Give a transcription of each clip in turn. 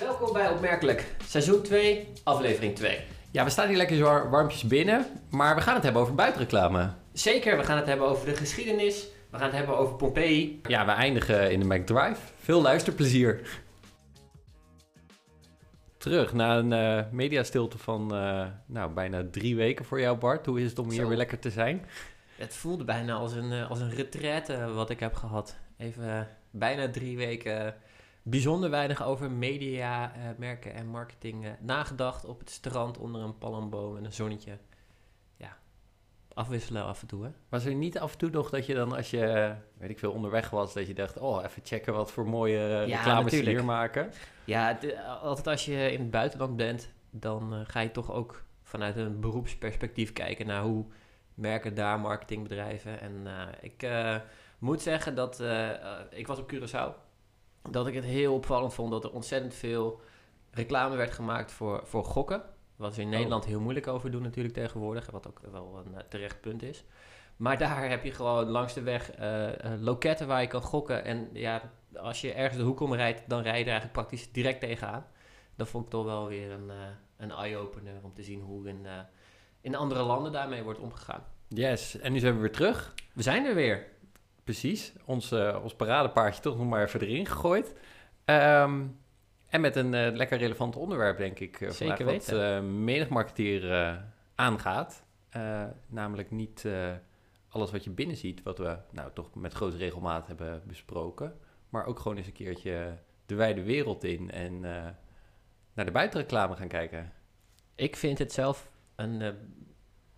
Welkom bij Opmerkelijk, seizoen 2, aflevering 2. Ja, we staan hier lekker zo warmpjes binnen, maar we gaan het hebben over buitenreclame. Zeker, we gaan het hebben over de geschiedenis, we gaan het hebben over Pompeii. Ja, we eindigen in de McDrive. Veel luisterplezier. Terug na een eh, mediastilte van eh, nou, bijna drie weken voor jou, Bart. Hoe is het om hier weer lekker te zijn? Het voelde bijna als een, eh, als een retraite wat ik heb gehad. Even bijna drie weken bijzonder weinig over media, eh, merken en marketing eh, nagedacht op het strand onder een palmboom en een zonnetje. Ja, afwisselen af en toe hè. Was er niet af en toe nog dat je dan, als je, eh, weet ik veel, onderweg was, dat je dacht, oh, even checken wat voor mooie Ja, reclames ze natuurlijk. hier maken? Ja, altijd als je in het buitenland bent, dan ga je toch ook vanuit een beroepsperspectief kijken naar hoe merken daar marketingbedrijven. En ik moet zeggen dat ik was op Curaçao, dat ik het heel opvallend vond dat er ontzettend veel reclame werd gemaakt voor, voor gokken. Wat we in Oh. Nederland heel moeilijk over doen natuurlijk tegenwoordig, wat ook wel een eh, terecht punt is. Maar daar heb je gewoon langs de weg eh, eh, loketten waar je kan gokken. En ja, als je ergens de hoek om rijdt, dan rij je er eigenlijk praktisch direct tegenaan. Dat vond ik toch wel weer een, een eye-opener om te zien hoe in, in andere landen daarmee wordt omgegaan. Yes, en nu zijn we weer terug. We zijn er weer. Precies, ons, eh, ons paradepaardje toch nog maar even erin gegooid. Ehm, en met een eh, lekker relevant onderwerp, denk ik. eh, Zeker vandaag, Wat weten. eh, menig marketeer aangaat. Namelijk niet alles wat je binnen ziet, wat we nou toch met grote regelmaat hebben besproken. Maar ook gewoon eens een keertje de wijde wereld in en naar de buitenreclame gaan kijken. Ik vind het zelf een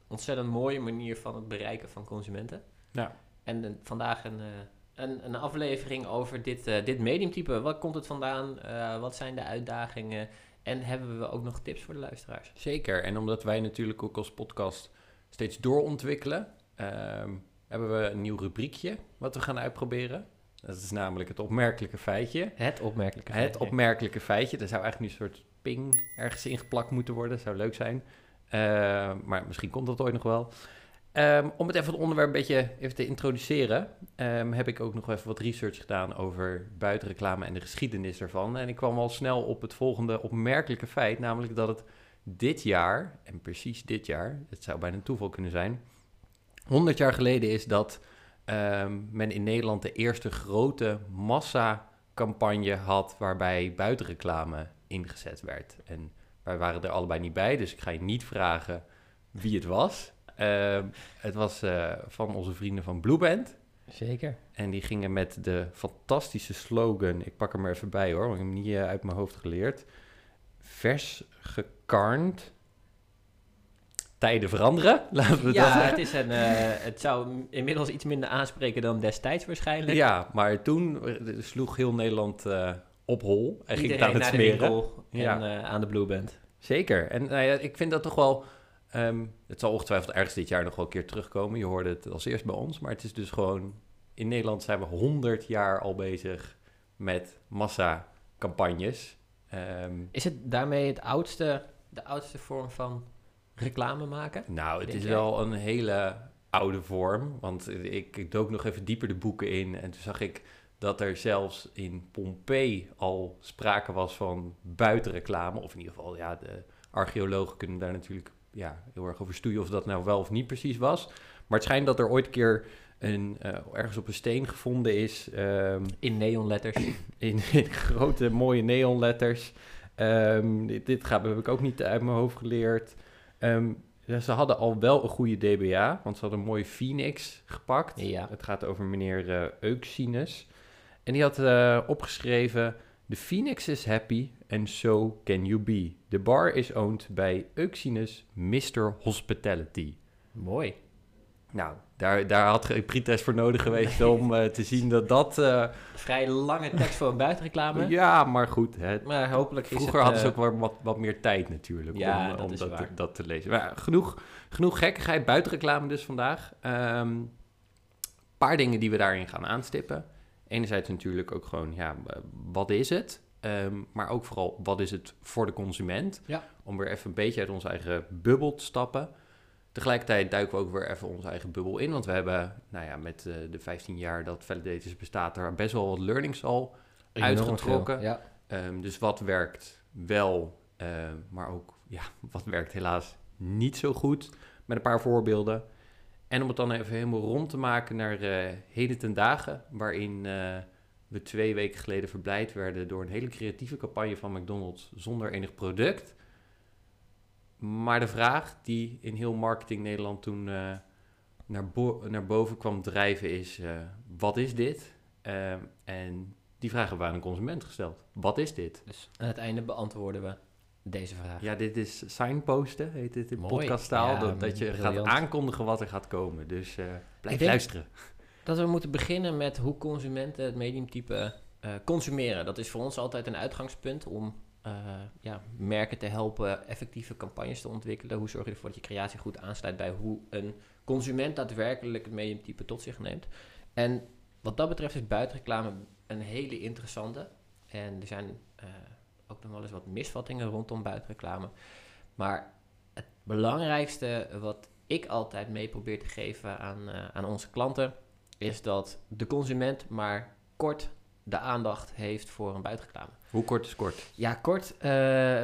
ontzettend mooie manier van het bereiken van consumenten. Ja. En vandaag een, eh, een, een aflevering over dit, eh, dit mediumtype. Wat komt het vandaan? Eh, wat zijn de uitdagingen? En hebben we ook nog tips voor de luisteraars? Zeker, en omdat wij natuurlijk ook als podcast steeds doorontwikkelen, ehm, hebben we een nieuw rubriekje wat we gaan uitproberen. Dat is namelijk het opmerkelijke feitje. Het opmerkelijke Het feitje. opmerkelijke feitje, er zou eigenlijk nu een soort ping ergens ingeplakt moeten worden. zou leuk zijn. Maar misschien komt dat ooit nog wel. Ehm, om het even het onderwerp een beetje even te introduceren, ehm, heb ik ook nog even wat research gedaan over buitenreclame en de geschiedenis daarvan. En ik kwam al snel op het volgende opmerkelijke feit, namelijk dat het dit jaar, en precies dit jaar, het zou bijna een toeval kunnen zijn, 100 jaar geleden is dat ehm, men in Nederland de eerste grote massacampagne had waarbij buitenreclame ingezet werd. En wij waren er allebei niet bij, dus ik ga je niet vragen wie het was. Ehm, het was eh, van onze vrienden van Blueband. Zeker. En die gingen met de fantastische slogan, ik pak hem er even bij hoor, want ik heb hem niet eh, uit mijn hoofd geleerd. Vers gekarnd. Tijden veranderen, laten we dat Ja, het, is een, eh, het zou inmiddels iets minder aanspreken dan destijds waarschijnlijk. Ja, maar toen sloeg heel Nederland op hol en ging het aan het de smeren. en Ja. aan de Blue Band. Zeker. En nou ik vind dat toch wel... ehm, het zal ongetwijfeld ergens dit jaar nog wel een keer terugkomen. Je hoorde het als eerst bij ons. Maar het is dus gewoon... In Nederland zijn we 100 jaar al bezig met massacampagnes. Ehm Is het daarmee het oudste, de oudste vorm van reclame maken? nou, het is jij? wel een hele oude vorm. Want ik, ik dook nog even dieper de boeken in. En toen zag ik dat er zelfs in Pompeii al sprake was van buitenreclame. Of in ieder geval, ja, de archeologen kunnen daar natuurlijk ja, heel erg over stoeien of dat nou wel of niet precies was. Maar het schijnt dat er ooit een keer een, eh, ergens op een steen gevonden is. ehm, In neonletters. in, in grote mooie neonletters. Ehm, dit, dit gaat, heb ik ook niet uit mijn hoofd geleerd. Ehm, ze hadden al wel een goede DBA, want ze hadden een mooie Phoenix gepakt. Ja. Het gaat over meneer eh Euxinus. En die had eh, opgeschreven... The Phoenix is happy and so can you be. The bar is owned by Euxinus Mr. Hospitality. Mooi. Nou, daar, daar had ik pretest voor nodig geweest om eh, te zien dat dat... eh, Vrij lange tekst voor een buitenreclame. ja, maar goed, hè, Maar hopelijk is Vroeger het... hadden ze eh, ook wel wat, wat meer tijd natuurlijk Ja, om, dat om dat, te, dat te lezen. Maar genoeg, genoeg gekkigheid, buitenreclame dus vandaag. Een paar dingen die we daarin gaan aanstippen. Enerzijds natuurlijk ook gewoon, ja, eh, wat is het? Ehm, maar ook vooral, wat is het voor de consument? Ja. Om weer even een beetje uit onze eigen bubbel te stappen. Tegelijkertijd duiken we ook weer even onze eigen bubbel in. Want we hebben, nou ja, met eh, de 15 jaar dat Validators bestaat, er best wel wat learnings al enorm uitgetrokken. Ja. Ehm, dus wat werkt wel, ehm, maar ook ja, wat werkt helaas niet zo goed. Met een paar voorbeelden. En om het dan even helemaal rond te maken naar eh, heden ten dagen, waarin eh, we twee weken geleden verblijd werden door een hele creatieve campagne van McDonald's zonder enig product. Maar de vraag die in heel marketing Nederland toen eh, naar, naar boven kwam drijven is, wat is dit? Ehm, en die hebben we aan een consument gesteld. Wat is dit? Dus aan het einde beantwoorden we deze vraag. Ja, dit is signposten, heet het in Mooi. podcasttaal. Ja, dat, dat je briljant. gaat aankondigen wat er gaat komen. Dus eh, blijf luisteren. Dat we moeten beginnen met hoe consumenten het mediumtype eh, consumeren. Dat is voor ons altijd een uitgangspunt om eh, ja, merken te helpen effectieve campagnes te ontwikkelen. Hoe zorg je ervoor dat je creatie goed aansluit bij hoe een consument daadwerkelijk het mediumtype tot zich neemt. En wat dat betreft is buitenreclame een hele interessante. En er zijn ook nog wel eens wat misvattingen rondom buitenreclame. Maar het belangrijkste wat ik altijd mee probeer te geven aan, eh, aan onze klanten is dat de consument maar kort de aandacht heeft voor een buitenreclame. Hoe kort is kort? Ja, kort. eh,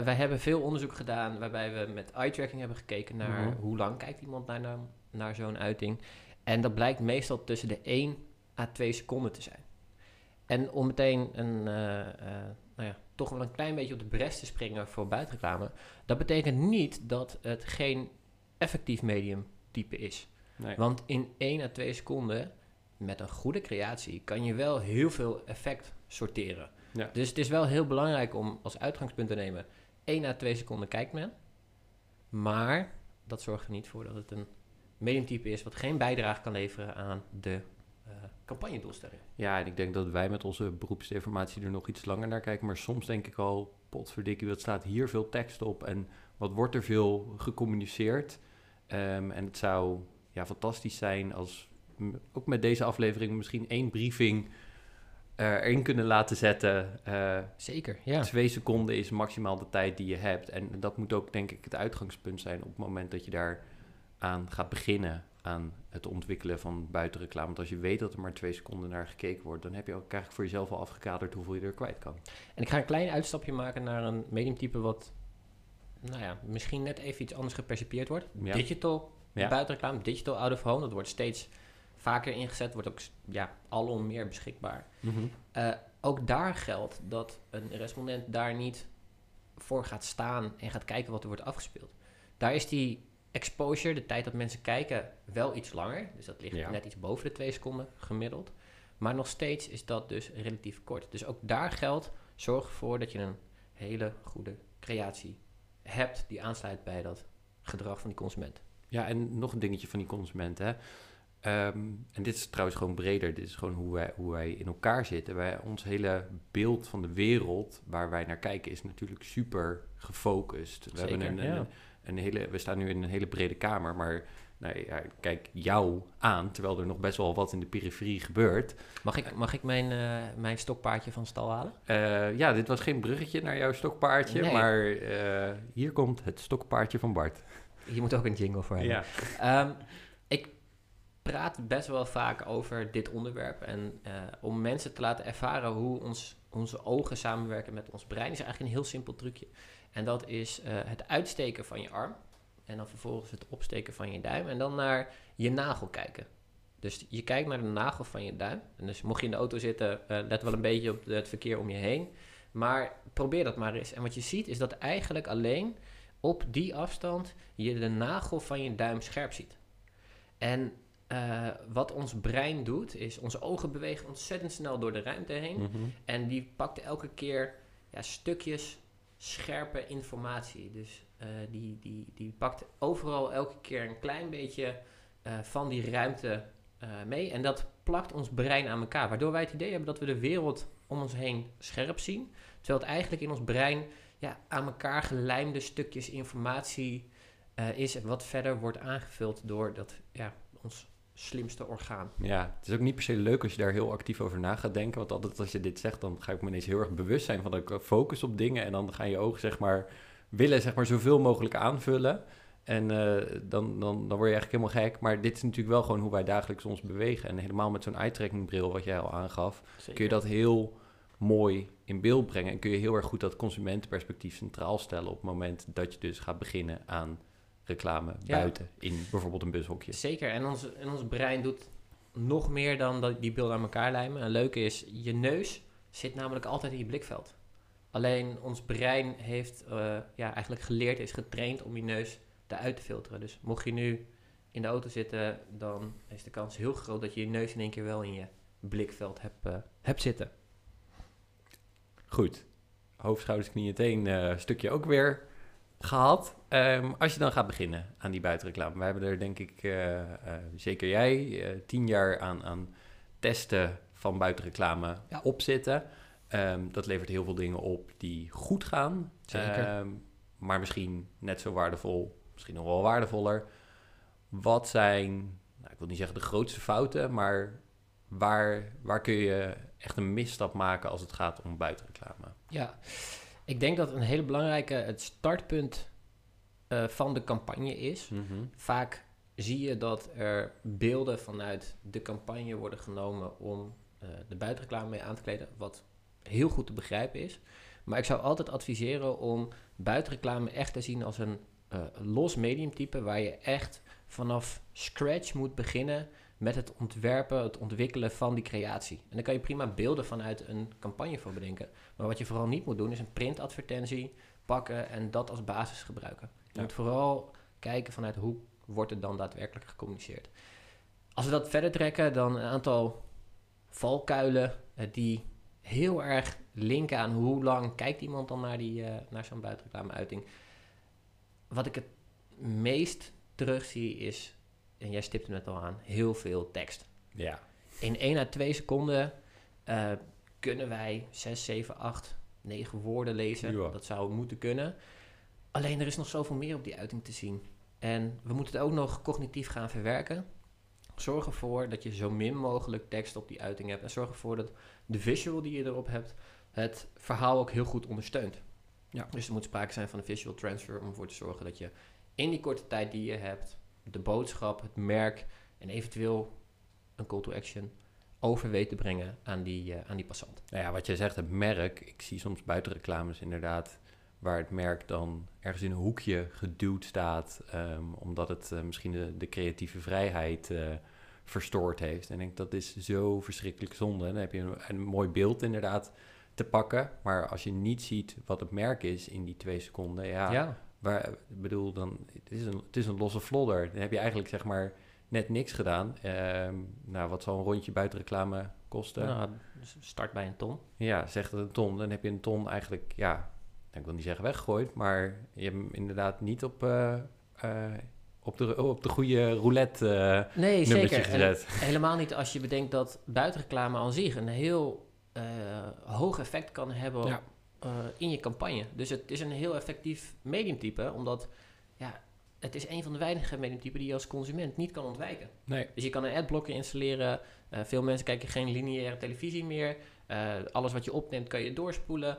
wij hebben veel onderzoek gedaan waarbij we met eye-tracking hebben gekeken naar Mhm. hoe lang kijkt iemand naar, naar, naar zo'n uiting. En dat blijkt meestal tussen de 1 à 2 seconden te zijn. En om meteen een, eh, nou ja, toch wel een klein beetje op de bres te springen voor buitenreclame, dat betekent niet dat het geen effectief medium type is. Nee. Want in 1 à 2 seconden, met een goede creatie, kan je wel heel veel effect sorteren. Ja. Dus het is wel heel belangrijk om als uitgangspunt te nemen, 1 à 2 seconden kijkt men. Maar dat zorgt er niet voor dat het een mediumtype is wat geen bijdrage kan leveren aan de eh campagnedoelstelling. Ja, en ik denk dat wij met onze beroepsdeformatie er nog iets langer naar kijken. Maar soms denk ik al, potverdikkie, wat staat hier veel tekst op en wat wordt er veel gecommuniceerd. Ehm, en het zou ja, fantastisch zijn als ook met deze aflevering misschien één briefing erin kunnen laten zetten. Eh, Zeker, ja. Twee seconden is maximaal de tijd die je hebt. En dat moet ook, denk ik, het uitgangspunt zijn op het moment dat je daar aan gaat beginnen aan het ontwikkelen van buitenreclame. Want als je weet dat er maar twee seconden naar gekeken wordt, dan heb je ook eigenlijk voor jezelf al afgekaderd hoeveel je er kwijt kan. En ik ga een klein uitstapje maken naar een mediumtype wat, nou ja, misschien net even iets anders gepercipieerd wordt. Ja. Digital Ja. buitenreclame, digital out of home, dat wordt steeds vaker ingezet, wordt ook ja, alom meer beschikbaar. Eh, ook daar geldt dat een respondent daar niet voor gaat staan en gaat kijken wat er wordt afgespeeld. Daar is die exposure, de tijd dat mensen kijken, wel iets langer. Dus dat ligt Ja. net iets boven de twee seconden gemiddeld. Maar nog steeds is dat dus relatief kort. Dus ook daar geldt, zorg ervoor dat je een hele goede creatie hebt die aansluit bij dat gedrag van die consument. Ja, en nog een dingetje van die consument, hè. Ehm, en dit is trouwens gewoon breder. Dit is gewoon hoe wij, hoe wij in elkaar zitten. Wij, ons hele beeld van de wereld waar wij naar kijken is natuurlijk super gefocust. We, Zeker, hebben een, ja. een, een hele, we staan nu in een hele brede kamer, maar nou, ja, kijk jou aan, terwijl er nog best wel wat in de periferie gebeurt. Mag ik, mag ik mijn, eh, mijn stokpaardje van stal halen? Eh, ja, dit was geen bruggetje naar jouw stokpaardje, Nee. maar eh, hier komt het stokpaardje van Bart. Je moet ook een jingle voor hebben. Ja. Ehm, ik praat best wel vaak over dit onderwerp. En om mensen te laten ervaren hoe ons, onze ogen samenwerken met ons brein, is eigenlijk een heel simpel trucje. En dat is eh, het uitsteken van je arm. En dan vervolgens het opsteken van je duim. En dan naar je nagel kijken. Dus je kijkt naar de nagel van je duim. En dus mocht je in de auto zitten, eh, let wel een beetje op het verkeer om je heen. Maar probeer dat maar eens. En wat je ziet is dat eigenlijk alleen op die afstand je de nagel van je duim scherp ziet. En eh, wat ons brein doet, is onze ogen bewegen ontzettend snel door de ruimte heen. Mhm. En die pakt elke keer ja, stukjes scherpe informatie. Dus eh, die, die, die pakt overal elke keer een klein beetje eh, van die ruimte eh, mee. En dat plakt ons brein aan elkaar. Waardoor wij het idee hebben dat we de wereld om ons heen scherp zien. Terwijl het eigenlijk in ons brein ja, aan elkaar gelijmde stukjes informatie is. Wat verder wordt aangevuld door dat, ja, ons slimste orgaan. Ja, het is ook niet per se leuk als je daar heel actief over na gaat denken. Want altijd als je dit zegt, dan ga ik me ineens heel erg bewust zijn van dat ik focus op dingen. En dan gaan je ogen zeg maar willen zeg maar zoveel mogelijk aanvullen. En eh, dan, dan, dan word je eigenlijk helemaal gek. Maar dit is natuurlijk wel gewoon hoe wij dagelijks ons bewegen. En helemaal met zo'n eye-tracking wat jij al aangaf, kun je dat heel mooi in beeld brengen. En kun je heel erg goed dat consumentenperspectief centraal stellen op het moment dat je dus gaat beginnen aan reclame Ja. buiten in bijvoorbeeld een bushokje. Zeker, en ons, en ons brein doet nog meer dan dat die beelden aan elkaar lijmen. En leuke is, je neus zit namelijk altijd in je blikveld. Alleen ons brein heeft eh, ja, eigenlijk geleerd, is getraind om je neus eruit te filteren. Dus mocht je nu in de auto zitten, dan is de kans heel groot dat je je neus in één keer wel in je blikveld hebt, eh, hebt zitten. Goed. Hoofd, schouders, knieën, teen eh, stukje ook weer gehad. Ehm, als je dan gaat beginnen aan die buitenreclame. We hebben er denk ik, eh, eh, zeker jij, eh, tien jaar aan, aan testen van buitenreclame Ja. op zitten. Ehm, dat levert heel veel dingen op die goed gaan. Zeker. Ehm, maar misschien net zo waardevol, misschien nog wel waardevoller. Wat zijn, nou, ik wil niet zeggen de grootste fouten, maar waar, waar kun je echt een misstap maken als het gaat om buitenreclame? Ja, ik denk dat een hele belangrijke, het startpunt eh, van de campagne is. Vaak zie je dat er beelden vanuit de campagne worden genomen om eh, de buitenreclame mee aan te kleden, wat heel goed te begrijpen is. Maar ik zou altijd adviseren om buitenreclame echt te zien als een eh, los mediumtype, waar je echt vanaf scratch moet beginnen met het ontwerpen, het ontwikkelen van die creatie. En dan kan je prima beelden vanuit een campagne voor bedenken. Maar wat je vooral niet moet doen, is een printadvertentie pakken en dat als basis gebruiken. Je Ja. moet vooral kijken vanuit hoe wordt het dan daadwerkelijk gecommuniceerd. Als we dat verder trekken, dan een aantal valkuilen eh, die heel erg linken aan hoe lang kijkt iemand dan naar, die, eh, naar zo'n buitenreclame-uiting. Wat ik het meest terugzie is, en jij stipte het al aan, heel veel tekst. Ja. In 1 à 2 seconden eh, kunnen wij 6, 7, 8, 9 woorden lezen. Ja. Dat zou moeten kunnen. Alleen er is nog zoveel meer op die uiting te zien. En we moeten het ook nog cognitief gaan verwerken. Zorg ervoor dat je zo min mogelijk tekst op die uiting hebt. En zorg ervoor dat de visual die je erop hebt, het verhaal ook heel goed ondersteunt. Ja. Dus er moet sprake zijn van een visual transfer om ervoor te zorgen dat je in die korte tijd die je hebt, de boodschap, het merk en eventueel een call to action over weet te brengen aan die, eh, aan die passant. Nou ja, wat jij zegt, het merk. Ik zie soms buitenreclames inderdaad waar het merk dan ergens in een hoekje geduwd staat, ehm, omdat het eh, misschien de, de creatieve vrijheid eh, verstoord heeft. En ik denk dat is zo verschrikkelijk zonde. Dan heb je een, een mooi beeld inderdaad te pakken, maar als je niet ziet wat het merk is in die twee seconden, ja, ja. Waar, ik bedoel, dan, het, is een, het is een losse vlodder. Dan heb je eigenlijk zeg maar net niks gedaan. Ehm, nou, wat zal een rondje buitenreclame kosten? Nou, dus start bij een ton. Ja, zeg dat een ton. Dan heb je een ton eigenlijk, ja, ik wil niet zeggen weggegooid, maar je hebt hem inderdaad niet op, eh, eh, op, de, op de goede roulette eh, Nee, zeker. En gezet. helemaal niet als je bedenkt dat buitenreclame aan zich een heel hoog effect kan hebben Ja. Eh, in je campagne. Dus het is een heel effectief mediumtype, omdat ja, het is een van de weinige mediumtypen die je als consument niet kan ontwijken. Nee. Dus je kan een adblocker installeren. Eh, veel mensen kijken geen lineaire televisie meer. Eh, alles wat je opneemt kan je doorspoelen.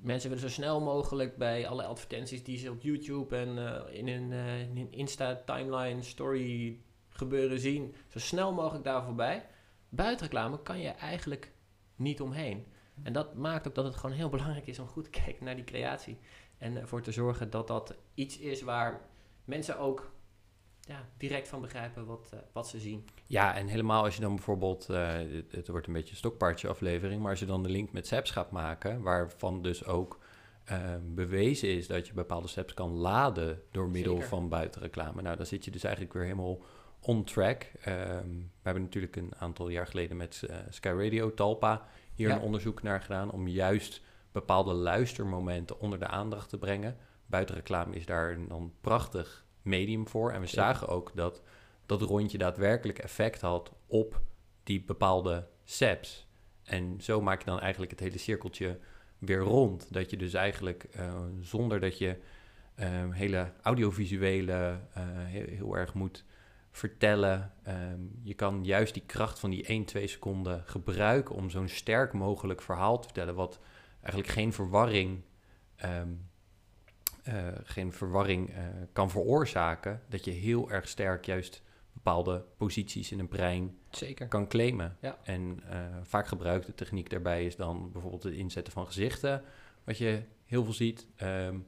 Mensen willen zo snel mogelijk bij alle advertenties die ze op YouTube en in hun in hun Insta timeline story gebeuren zien, zo snel mogelijk daar voorbij. Buitenreclame kan je eigenlijk niet omheen. En dat maakt ook dat het gewoon heel belangrijk is om goed te kijken naar die creatie. En ervoor te zorgen dat dat iets is waar mensen ook ja, direct van begrijpen wat, eh, wat ze zien. Ja, en helemaal als je dan bijvoorbeeld, eh, het, het wordt een beetje een stokpaardje aflevering, maar als je dan de link met SEPs gaat maken, waarvan dus ook eh, bewezen is dat je bepaalde SEPs kan laden door middel Zeker. van buitenreclame. Nou, dan zit je dus eigenlijk weer helemaal on track. Ehm, we hebben natuurlijk een aantal jaar geleden met Sky Radio, Talpa, hier Ja. een onderzoek naar gedaan om juist bepaalde luistermomenten onder de aandacht te brengen. Buitenreclame is daar een dan prachtig medium voor. En we zagen ook dat dat rondje daadwerkelijk effect had op die bepaalde SEPs. En zo maak je dan eigenlijk het hele cirkeltje weer rond. Dat je dus eigenlijk eh, zonder dat je eh, hele audiovisuele eh, heel, heel erg moet vertellen. ehm, je kan juist die kracht van die 1, 2 seconden gebruiken om zo'n sterk mogelijk verhaal te vertellen. Wat eigenlijk geen verwarring, ehm, eh, geen verwarring eh, kan veroorzaken. Dat je heel erg sterk juist bepaalde posities in een brein Zeker. kan claimen. Ja. En eh, vaak gebruikte techniek daarbij is dan bijvoorbeeld het inzetten van gezichten, wat je heel veel ziet. Ehm,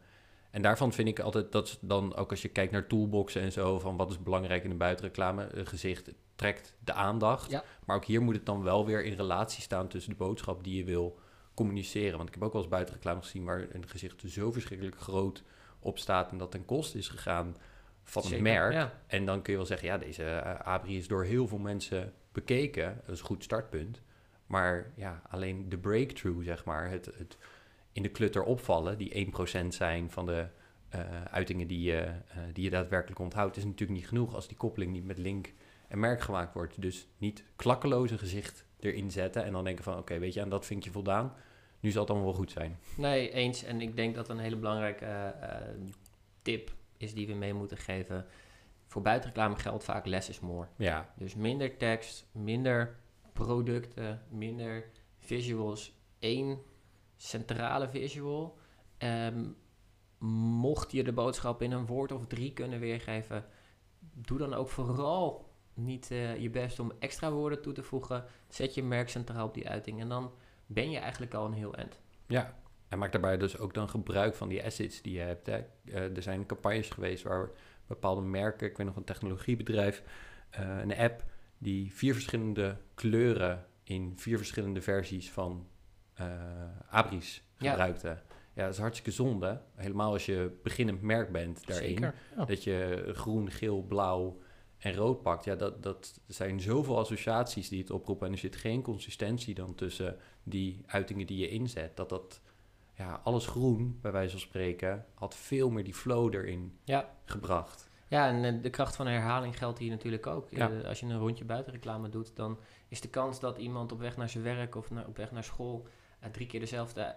en daarvan vind ik altijd dat dan ook als je kijkt naar toolboxen en zo, van wat is belangrijk in de buitenreclame, een gezicht trekt de aandacht. Ja. Maar ook hier moet het dan wel weer in relatie staan tussen de boodschap die je wil communiceren. Want ik heb ook wel eens buitenreclame gezien waar een gezicht zo verschrikkelijk groot op staat en dat ten koste is gegaan van Zeker, merk. Ja. En dan kun je wel zeggen, ja, deze eh, Abri is door heel veel mensen bekeken. Dat is een goed startpunt. Maar ja, alleen de breakthrough, zeg maar, het, het in de klutter opvallen, die 1% zijn van de eh, uitingen die je, eh, die je daadwerkelijk onthoudt, is natuurlijk niet genoeg als die koppeling niet met link en merk gemaakt wordt. Dus niet klakkeloos een gezicht erin zetten en dan denken van, oké, weet je, aan dat vind je voldaan. Nu zal het allemaal wel goed zijn. Nee, eens. En ik denk dat een hele belangrijke eh, tip is die we mee moeten geven. Voor buitenreclame geldt vaak less is more. Ja, Dus minder tekst, minder producten, minder visuals. één centrale visual. Ehm, mocht je de boodschap in een woord of drie kunnen weergeven, doe dan ook vooral niet eh, je best om extra woorden toe te voegen. Zet je merk centraal op die uiting en dan ben je eigenlijk al een heel eind. Ja, en maak daarbij dus ook dan gebruik van die assets die je hebt. Hè. Eh, er zijn campagnes geweest waar bepaalde merken, ik weet nog een technologiebedrijf, eh, een app die vier verschillende kleuren in vier verschillende versies van eh Abris gebruikte. Ja. dat is hartstikke zonde. Helemaal als je beginnend merk bent daarin. Ja. Dat je groen, geel, blauw en rood pakt. Ja, dat, dat zijn zoveel associaties die het oproepen. En er zit geen consistentie dan tussen die uitingen die je inzet. Dat dat, ja, alles groen, bij wijze van spreken, had veel meer die flow erin Ja. gebracht. Ja, en eh, de kracht van herhaling geldt hier natuurlijk ook. Ja. Eh, als je een rondje buitenreclame doet, dan is de kans dat iemand op weg naar zijn werk of naar, op weg naar school drie keer dezelfde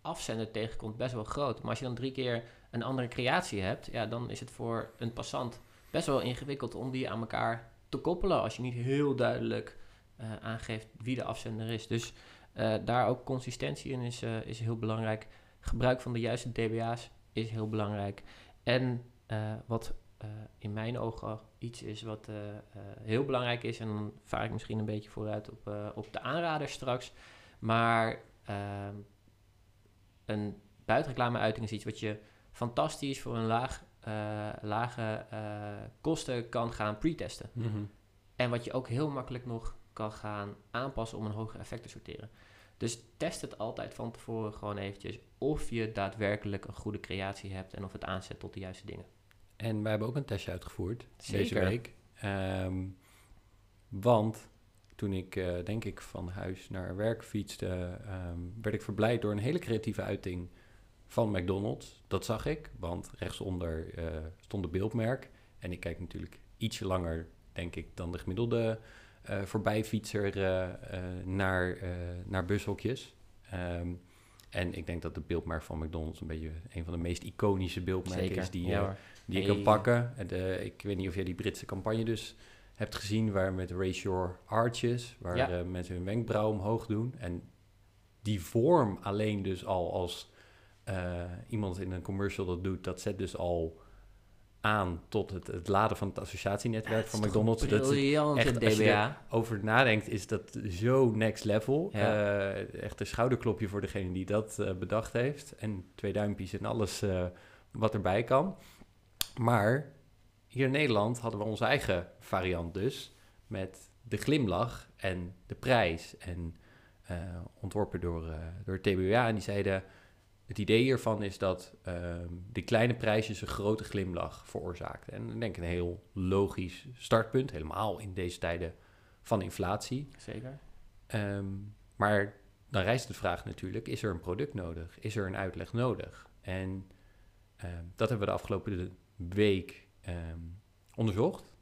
afzender tegenkomt best wel groot. Maar als je dan drie keer een andere creatie hebt, ja, dan is het voor een passant best wel ingewikkeld om die aan elkaar te koppelen als je niet heel duidelijk eh, aangeeft wie de afzender is. Dus eh, daar ook consistentie in is, eh, is heel belangrijk. Gebruik van de juiste DBA's is heel belangrijk. En eh, wat eh, in mijn ogen iets is wat eh, eh, heel belangrijk is. En dan vaar ik misschien een beetje vooruit op, eh, op de aanraders straks. Maar ehm, een buitenreclame-uiting is iets wat je fantastisch voor een laag, eh, lage eh, kosten kan gaan pre-testen. En wat je ook heel makkelijk nog kan gaan aanpassen om een hoger effect te sorteren. Dus test het altijd van tevoren gewoon eventjes of je daadwerkelijk een goede creatie hebt en of het aanzet tot de juiste dingen. En wij hebben ook een testje uitgevoerd deze week. Ehm, want toen ik, eh, denk ik, van huis naar werk fietste, ehm, werd ik verblijd door een hele creatieve uiting van McDonald's. Dat zag ik, want rechtsonder eh, stond de beeldmerk. En ik kijk natuurlijk ietsje langer, denk ik, dan de gemiddelde eh voorbijfietser naar, naar bushokjes. Ehm, en ik denk dat het beeldmerk van McDonald's een beetje een van de meest iconische beeldmerken is die, ja, hoor. die je Hey. kan pakken. En de, ik weet niet of jij die Britse campagne dus hebt gezien, waar met Raise Your Arches, waar Ja. eh, mensen hun wenkbrauw omhoog doen. En die vorm alleen dus al als eh, iemand in een commercial dat doet, dat zet dus al aan tot het, het laden van het associatienetwerk van McDonald's. Dat echt, als je over nadenkt, is dat zo next level. Ja. Eh, echt een schouderklopje voor degene die dat bedacht heeft. En twee duimpjes en alles wat erbij kan. Maar hier in Nederland hadden we onze eigen variant dus. Met de glimlach en de prijs. En eh, ontworpen door, eh, door het. En die zeiden, het idee hiervan is dat ehm, de kleine prijsjes een grote glimlach veroorzaakten. En ik denk een heel logisch startpunt. Helemaal in deze tijden van inflatie. Zeker. Ehm, maar dan rijst de vraag natuurlijk, is er een product nodig? Is er een uitleg nodig? En ehm, dat hebben we de afgelopen week ehm, onderzocht.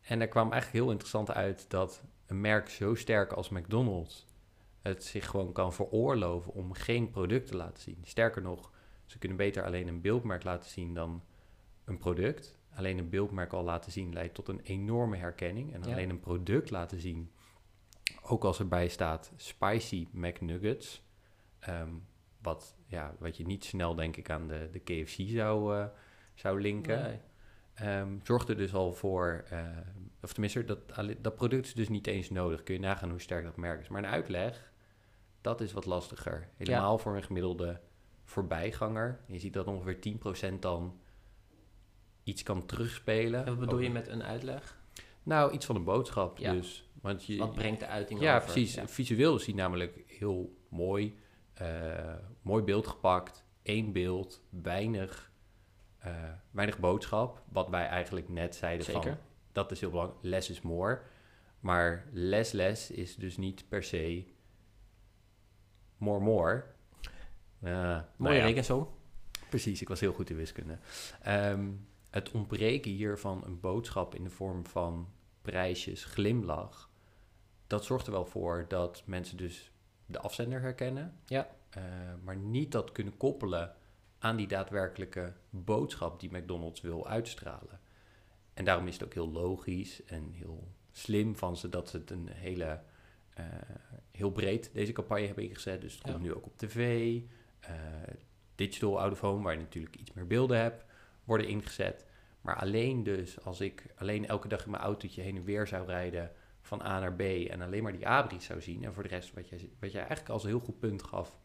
En daar kwam eigenlijk heel interessant uit dat een merk zo sterk als McDonald's het zich gewoon kan veroorloven om geen product te laten zien. Sterker nog, ze kunnen beter alleen een beeldmerk laten zien dan een product. Alleen een beeldmerk al laten zien leidt tot een enorme herkenning. En Ja. alleen een product laten zien, ook als erbij staat spicy McNuggets, ehm, wat, ja, wat je niet snel denk ik aan de, de KFC zou, eh, zou linken. Nee. Ehm, zorgt er dus al voor, eh, of tenminste, dat, dat product is dus niet eens nodig. Kun je nagaan hoe sterk dat merk is. Maar een uitleg, dat is wat lastiger. Helemaal voor een gemiddelde voorbijganger. Je ziet dat ongeveer 10% dan iets kan terugspelen. En wat bedoel je met een uitleg? Nou, iets van een boodschap Ja. dus. Want je, Wat brengt de uiting ja, over? precies. Ja. Visueel is die namelijk heel mooi. eh, mooi beeld gepakt. Eén beeld. Weinig, eh, weinig boodschap. Wat wij eigenlijk net zeiden van... Zeker. Dat is heel belangrijk. Less is more. Maar less less is dus niet per se more more. Nou Mooie ja, rekensom. Precies, ik was heel goed in wiskunde. Ehm, het ontbreken hier van een boodschap in de vorm van prijsjes, glimlach, dat zorgt er wel voor dat mensen dus de afzender herkennen, Ja. eh, maar niet dat kunnen koppelen aan die daadwerkelijke boodschap die McDonald's wil uitstralen. En daarom is het ook heel logisch en heel slim van ze dat ze het een hele, eh, heel breed deze campagne hebben ingezet. Dus het komt Ja. nu ook op tv, eh, digital out of home, waar je natuurlijk iets meer beelden hebt, worden ingezet. Maar alleen dus, als ik alleen elke dag in mijn autootje heen en weer zou rijden van A naar B en alleen maar die abris zou zien. En voor de rest, wat jij, wat jij eigenlijk als een heel goed punt gaf,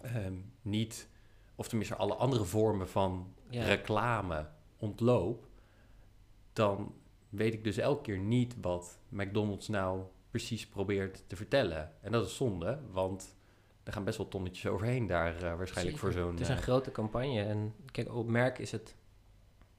ehm, niet, of tenminste alle andere vormen van Ja. reclame ontloop, dan weet ik dus elke keer niet wat McDonald's nou precies probeert te vertellen. En dat is zonde, want er gaan best wel tonnetjes overheen daar eh, waarschijnlijk Zeker. voor zo'n... Het is een eh, grote campagne en kijk, op merk is het,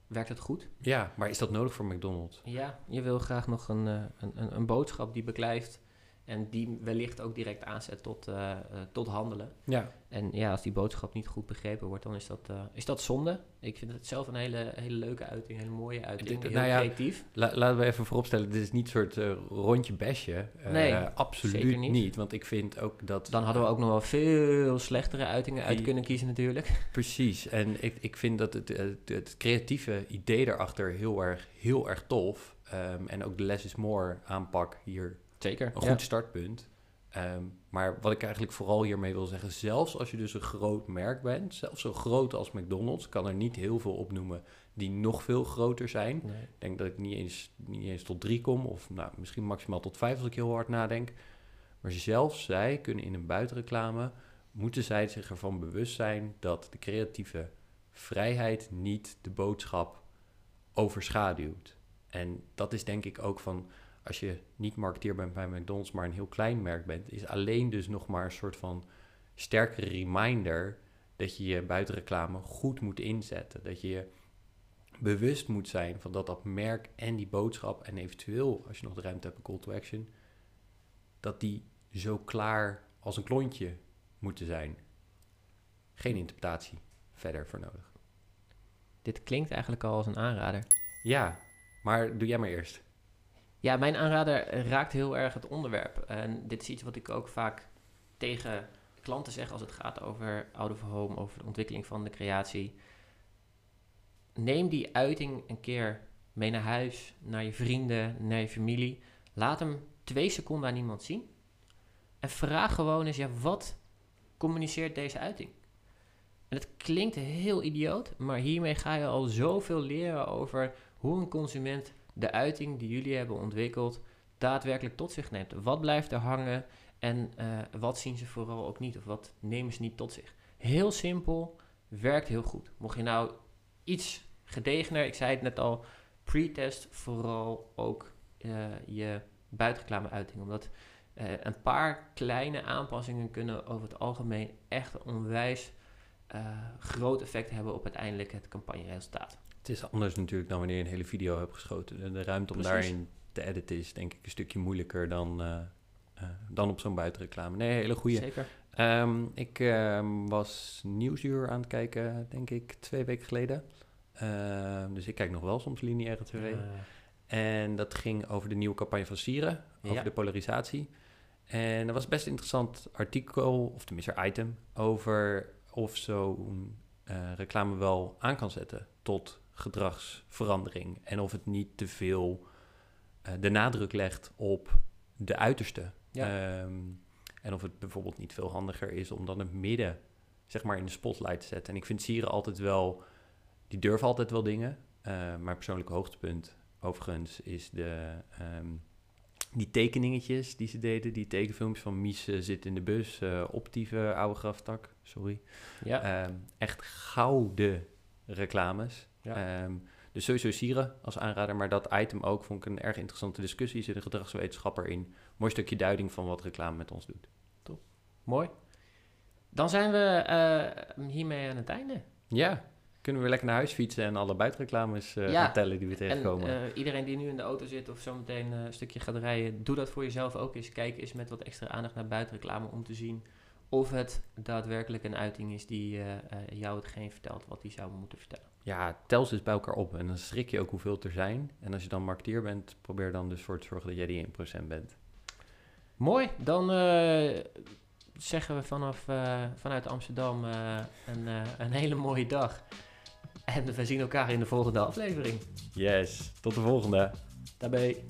werkt het goed. ja, maar is dat nodig voor McDonald's? Ja, je wil graag nog een, eh, een, een, een boodschap die beklijft en die wellicht ook direct aanzet tot, eh, eh, tot handelen. Ja, En ja, als die boodschap niet goed begrepen wordt, dan is dat, eh, is dat zonde. Ik vind het zelf een hele, hele leuke uiting, een hele mooie uiting, heel nou ja, creatief. La- laten we even vooropstellen, dit is niet een soort rondje besje. Nee, absoluut zeker niet. niet. Want ik vind ook dat... Dan hadden we ook nog wel veel slechtere uitingen uit kunnen kiezen natuurlijk. Precies, en ik, ik vind dat het, het, het creatieve idee daarachter heel erg, heel erg tof. Ehm, en ook de less is more aanpak hier Zeker. een goed startpunt. Ehm, maar wat ik eigenlijk vooral hiermee wil zeggen, zelfs als je dus een groot merk bent, zelfs zo groot als McDonald's, kan er niet heel veel opnoemen die nog veel groter zijn. Nee. Ik denk dat ik niet eens, niet eens tot drie kom, of nou, misschien maximaal tot vijf als ik heel hard nadenk. Maar zelfs zij kunnen in een buitenreclame, moeten zij zich ervan bewust zijn dat de creatieve vrijheid niet de boodschap overschaduwt. En dat is denk ik ook van, als je niet marketeer bent bij McDonald's, maar een heel klein merk bent, is alleen dus nog maar een soort van sterke reminder dat je je buitenreclame goed moet inzetten. Dat je je bewust moet zijn van dat dat merk en die boodschap en eventueel, als je nog de ruimte hebt, een call to action, dat die zo klaar als een klontje moeten zijn. Geen interpretatie verder voor nodig. Dit klinkt eigenlijk al als een aanrader. Ja, maar doe jij maar eerst. Ja, mijn aanrader raakt heel erg het onderwerp. En dit is iets wat ik ook vaak tegen klanten zeg als het gaat over out of home, over de ontwikkeling van de creatie. Neem die uiting een keer mee naar huis, naar je vrienden, naar je familie. Laat hem twee seconden aan iemand zien. En vraag gewoon eens, ja, wat communiceert deze uiting? En het klinkt heel idioot, maar hiermee ga je al zoveel leren over hoe een consument de uiting die jullie hebben ontwikkeld daadwerkelijk tot zich neemt. Wat blijft er hangen en eh, wat zien ze vooral ook niet of wat nemen ze niet tot zich? Heel simpel, werkt heel goed. Mocht je nou iets gedegener, ik zei het net al, pre-test vooral ook eh, je buitenreclame uiting. Omdat eh, een paar kleine aanpassingen kunnen over het algemeen echt onwijs groot effect hebben op uiteindelijk het campagneresultaat. Het is anders natuurlijk dan wanneer je een hele video hebt geschoten. De, de ruimte om Precies. daarin te editen is denk ik een stukje moeilijker dan, eh, eh, dan op zo'n buitenreclame. Nee, hele goede. Zeker. Ehm, ik ehm, was Nieuwsuur aan het kijken, denk ik, twee weken geleden. Ehm, dus ik kijk nog wel soms lineaire tv. En dat ging over de nieuwe campagne van Sieren, over Ja. de polarisatie. En er was best een interessant artikel, of tenminste item, over of zo'n eh, reclame wel aan kan zetten tot gedragsverandering. En of het niet te veel eh, de nadruk legt op de uiterste. Ja. Ehm, en of het bijvoorbeeld niet veel handiger is om dan het midden, zeg maar, in de spotlight te zetten. En ik vind Sieren altijd wel, die durven altijd wel dingen. Eh, mijn persoonlijke hoogtepunt overigens is de, ehm, die tekeningetjes die ze deden, die tekenfilmpjes van Mies eh, zit in de bus, optieve oude graftak, sorry. Ja, Ehm, echt gouden reclames. Ja. Ehm, dus sowieso Sieren als aanrader, maar dat item ook vond ik een erg interessante discussie. Zit een gedragswetenschapper in. Mooi stukje duiding van wat reclame met ons doet. mooi. Dan zijn we eh, hiermee aan het einde. Ja, kunnen we weer lekker naar huis fietsen en alle buitenreclames eh Ja. gaan tellen die we En tegenkomen. eh, iedereen die nu in de auto zit of zometeen eh, een stukje gaat rijden, doe dat voor jezelf ook eens. Kijk eens met wat extra aandacht naar buitenreclame om te zien of het daadwerkelijk een uiting is die eh, eh, jou hetgeen vertelt wat die zou moeten vertellen. ja, tel ze eens bij elkaar op en dan schrik je ook hoeveel er zijn. En als je dan marketeer bent, probeer dan dus voor te zorgen dat jij die 1% bent. Mooi, dan eh, zeggen we vanaf, vanuit Amsterdam een, een hele mooie dag. En we zien elkaar in de volgende aflevering. Yes, tot de volgende. Daarbij.